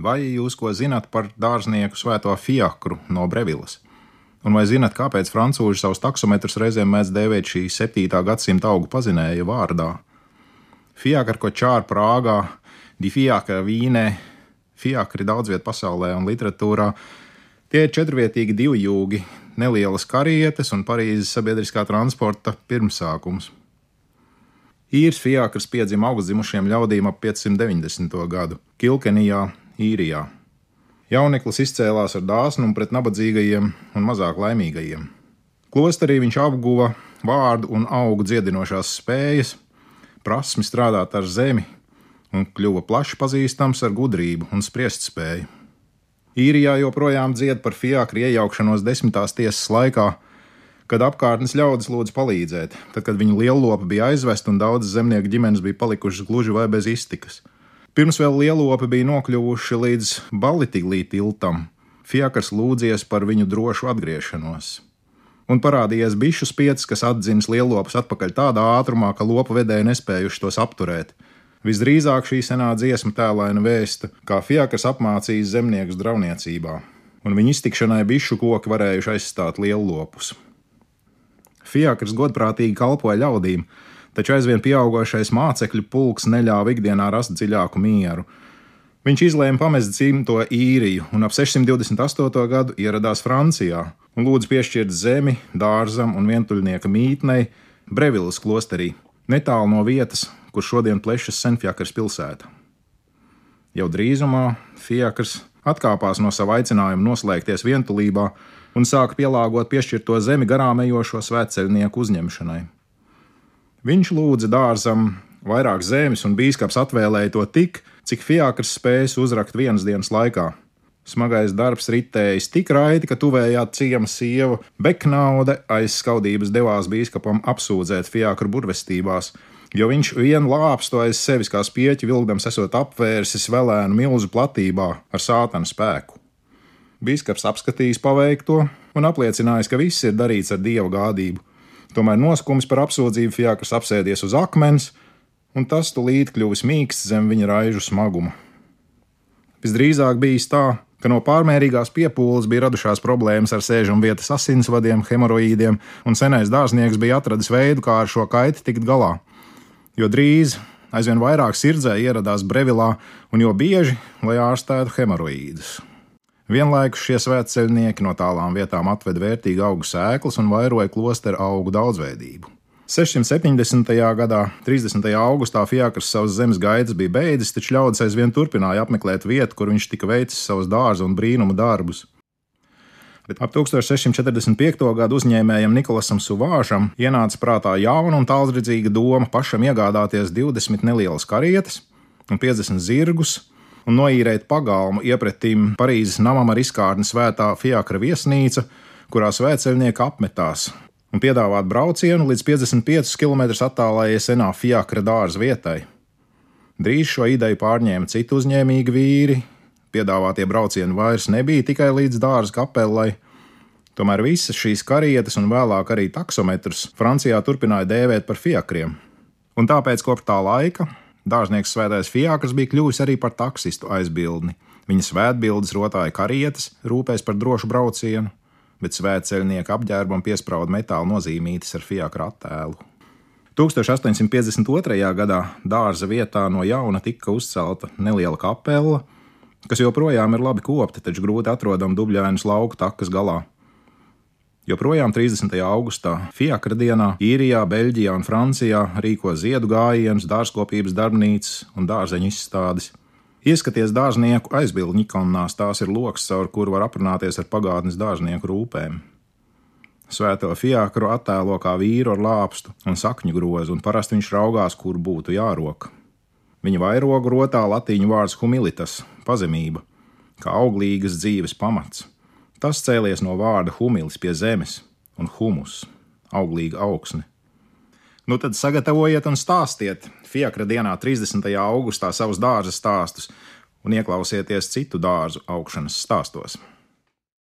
vai jūs ko zinat par dārznieku svēto fiakru no Brevilas? Un vai zinat, kāpēc frančūži savus taksometrus reizēm mēdz dēvēt šī 7. gadsimta augu pazinēja vārdā? Fiakra kočāra Prāgā, Difiakra Vīnē, Fiakri daudz vietā pasaulē un literatūrā. Tie ir četrvietīgi divjūgi, nelielas karietes un Parīzes sabiedriskā transporta pirmsākums. Īrs Fiakrs piedzima augstzimušiem ļaudīm ap 590. gadu Kilkenijā, Īrijā. Jauneklis izcēlās ar dāsnumu pret nabadzīgajiem un mazāk laimīgajiem. Klosterī viņš apguva vārdu un augu dziedinošās spējas, prasmi strādāt ar zemi un kļuva plaši pazīstams ar gudrību un spriest spēju. Īrijā joprojām dzied par fiakri iejaukšanos desmitās tiesas laikā, kad apkārtnes ļaudis lūdza palīdzēt, tad, kad viņu lielopi bija aizvesti un daudzas zemnieku ģimenes bija palikušas gluži vai bez iztikas. Pirms vēl lielopi bija nokļuvuši līdz Balitīlī tiltam, Fiakars lūdzies par viņu drošu atgriešanos. Un parādījies bišu spiecis, kas atdzinis lielopus atpakaļ tādā ātrumā, ka lopu vedēji nespējuši tos apturēt. Visdrīzāk šī senā dziesma tēlaina vēsta, kā Fiakars apmācījis zemniekus drauniecībā, un viņa iztikšanai bišu koki varējuši aizstāt lielopus. Fiakars godprātīgi kalpoja ļaudīm, taču aizvien pieaugušais mācekļu pulks neļāva ikdienā rast dziļāku mieru. Viņš izlēma pamest dzimto īriju un ap 628. gadu ieradās Francijā un lūdza piešķirt zemi dārzam un vientuļnieka mītnei Brevilas klosterī, netālu no vietas, kur šodien plešas Senfjakars pilsēta. Jau drīzumā Fiakrs atkāpās no sava aicinājuma noslēgties vientulībā un sāka pielāgot piešķirto zemi garām ejošo svētceļnieku uzņemšanai. Viņš lūdza dārzam vairāk zemes, un bīskaps atvēlēja to tik, cik fiakrs spējas uzrakt vienas dienas laikā. Smagais darbs ritējis tik raiti, ka tuvējā ciema sieva Beknaude aiz skaudības devās bīskapam apsūdzēt fiakru burvestībās, jo viņš vienu lāpstu aiz sevis kā spieķi vilkdams esot apvērsis velēnu milzu platībā ar sātana spēku. Bīskaps apskatījis paveikto un apliecinājis, ka viss ir darīts ar dieva gādību, Tomēr noskums par apsūdzību Fiakrs apsēdies uz akmens, un tas tulīt kļuvis mīksts zem viņa raižu smaguma. Visdrīzāk bijis tā, ka no pārmērīgās piepūles bija radušās problēmas ar sēžam vietas asinsvadiem, hemoroīdiem, un senais dārznieks bija atradis veidu, kā ar šo kaiti tikt galā. Jo drīz aizvien vairāk sirdzē ieradās Brevilā, un jo bieži, lai ārstētu hemoroīdus. Vienlaikus šie svētceļnieki no tālām vietām atveda vērtīgu augu sēklas un vairoja klosteru augu daudzveidību. 670. gadā, 30. augustā, Fiakrs savas zemes gaitas bija beidzis, taču ļaudis aizvien turpināja apmeklēt vietu, kur viņš tika veicis savus dārza un brīnuma darbus. Bet ap 1645. gadu uzņēmējam Nikolasam Suvāžam ienāca prātā jauna un tālredzīga doma pašam iegādāties 20 nelielas karietes un 50 zirgus, un noīrēt pagalmu iepretim Parīzes namam ar izkārni svētā Fiakra viesnīca, kurā svētceļnieki apmetās, un piedāvāt braucienu līdz 55 km attālajai senā Fiakra dārza vietai. Drīz šo ideju pārņēma citu uzņēmīgi vīri, piedāvātie braucieni vairs nebija tikai līdz dārza kapelai. Tomēr visas šīs karietes un vēlāk arī taksometrus Francijā turpināja dēvēt par fiakriem. Un tāpēc kopš tā laika Dārznieks svētais Fiakrs bija kļuvis arī par taksistu aizbildni. Viņa svētbildes rotāja karietes, rūpēs par drošu braucienu, bet svētceļnieka apģērbam piesprāda metāla nozīmītes ar Fiakra attēlu. 1852. gadā dārza vietā no jauna tika uzcelta neliela kapela, kas joprojām ir labi kopta, taču grūti atrodama dubļainas lauku takas galā. Joprojām 30. augustā Fiakra dienā Īrijā, Beļģijā un Francijā rīko ziedu gājienus, dārzkopības darbnīcas un dārzeņu izstādes. Ieskaties dārznieku aizbildņu ikonās, tās ir lokus, caur kuru var aprunāties ar pagātnes dārznieku rūpēm. Svēto fiakru attēlo kā vīru ar lāpstu un sakņu grozu, un parasti viņš raugās, kur būtu jārok. Viņa vairogu rotā latīņu vārds humilitas - pazemība, kā auglīgas dzīves pamats. Tas cēlies no vārda humilis pie zemes un humus - auglīga augsne. Nu tad sagatavojiet un stāstiet Fiekra dienā, 30. augustā, savus dārza stāstus un ieklausieties citu dārzu augšanas stāstos.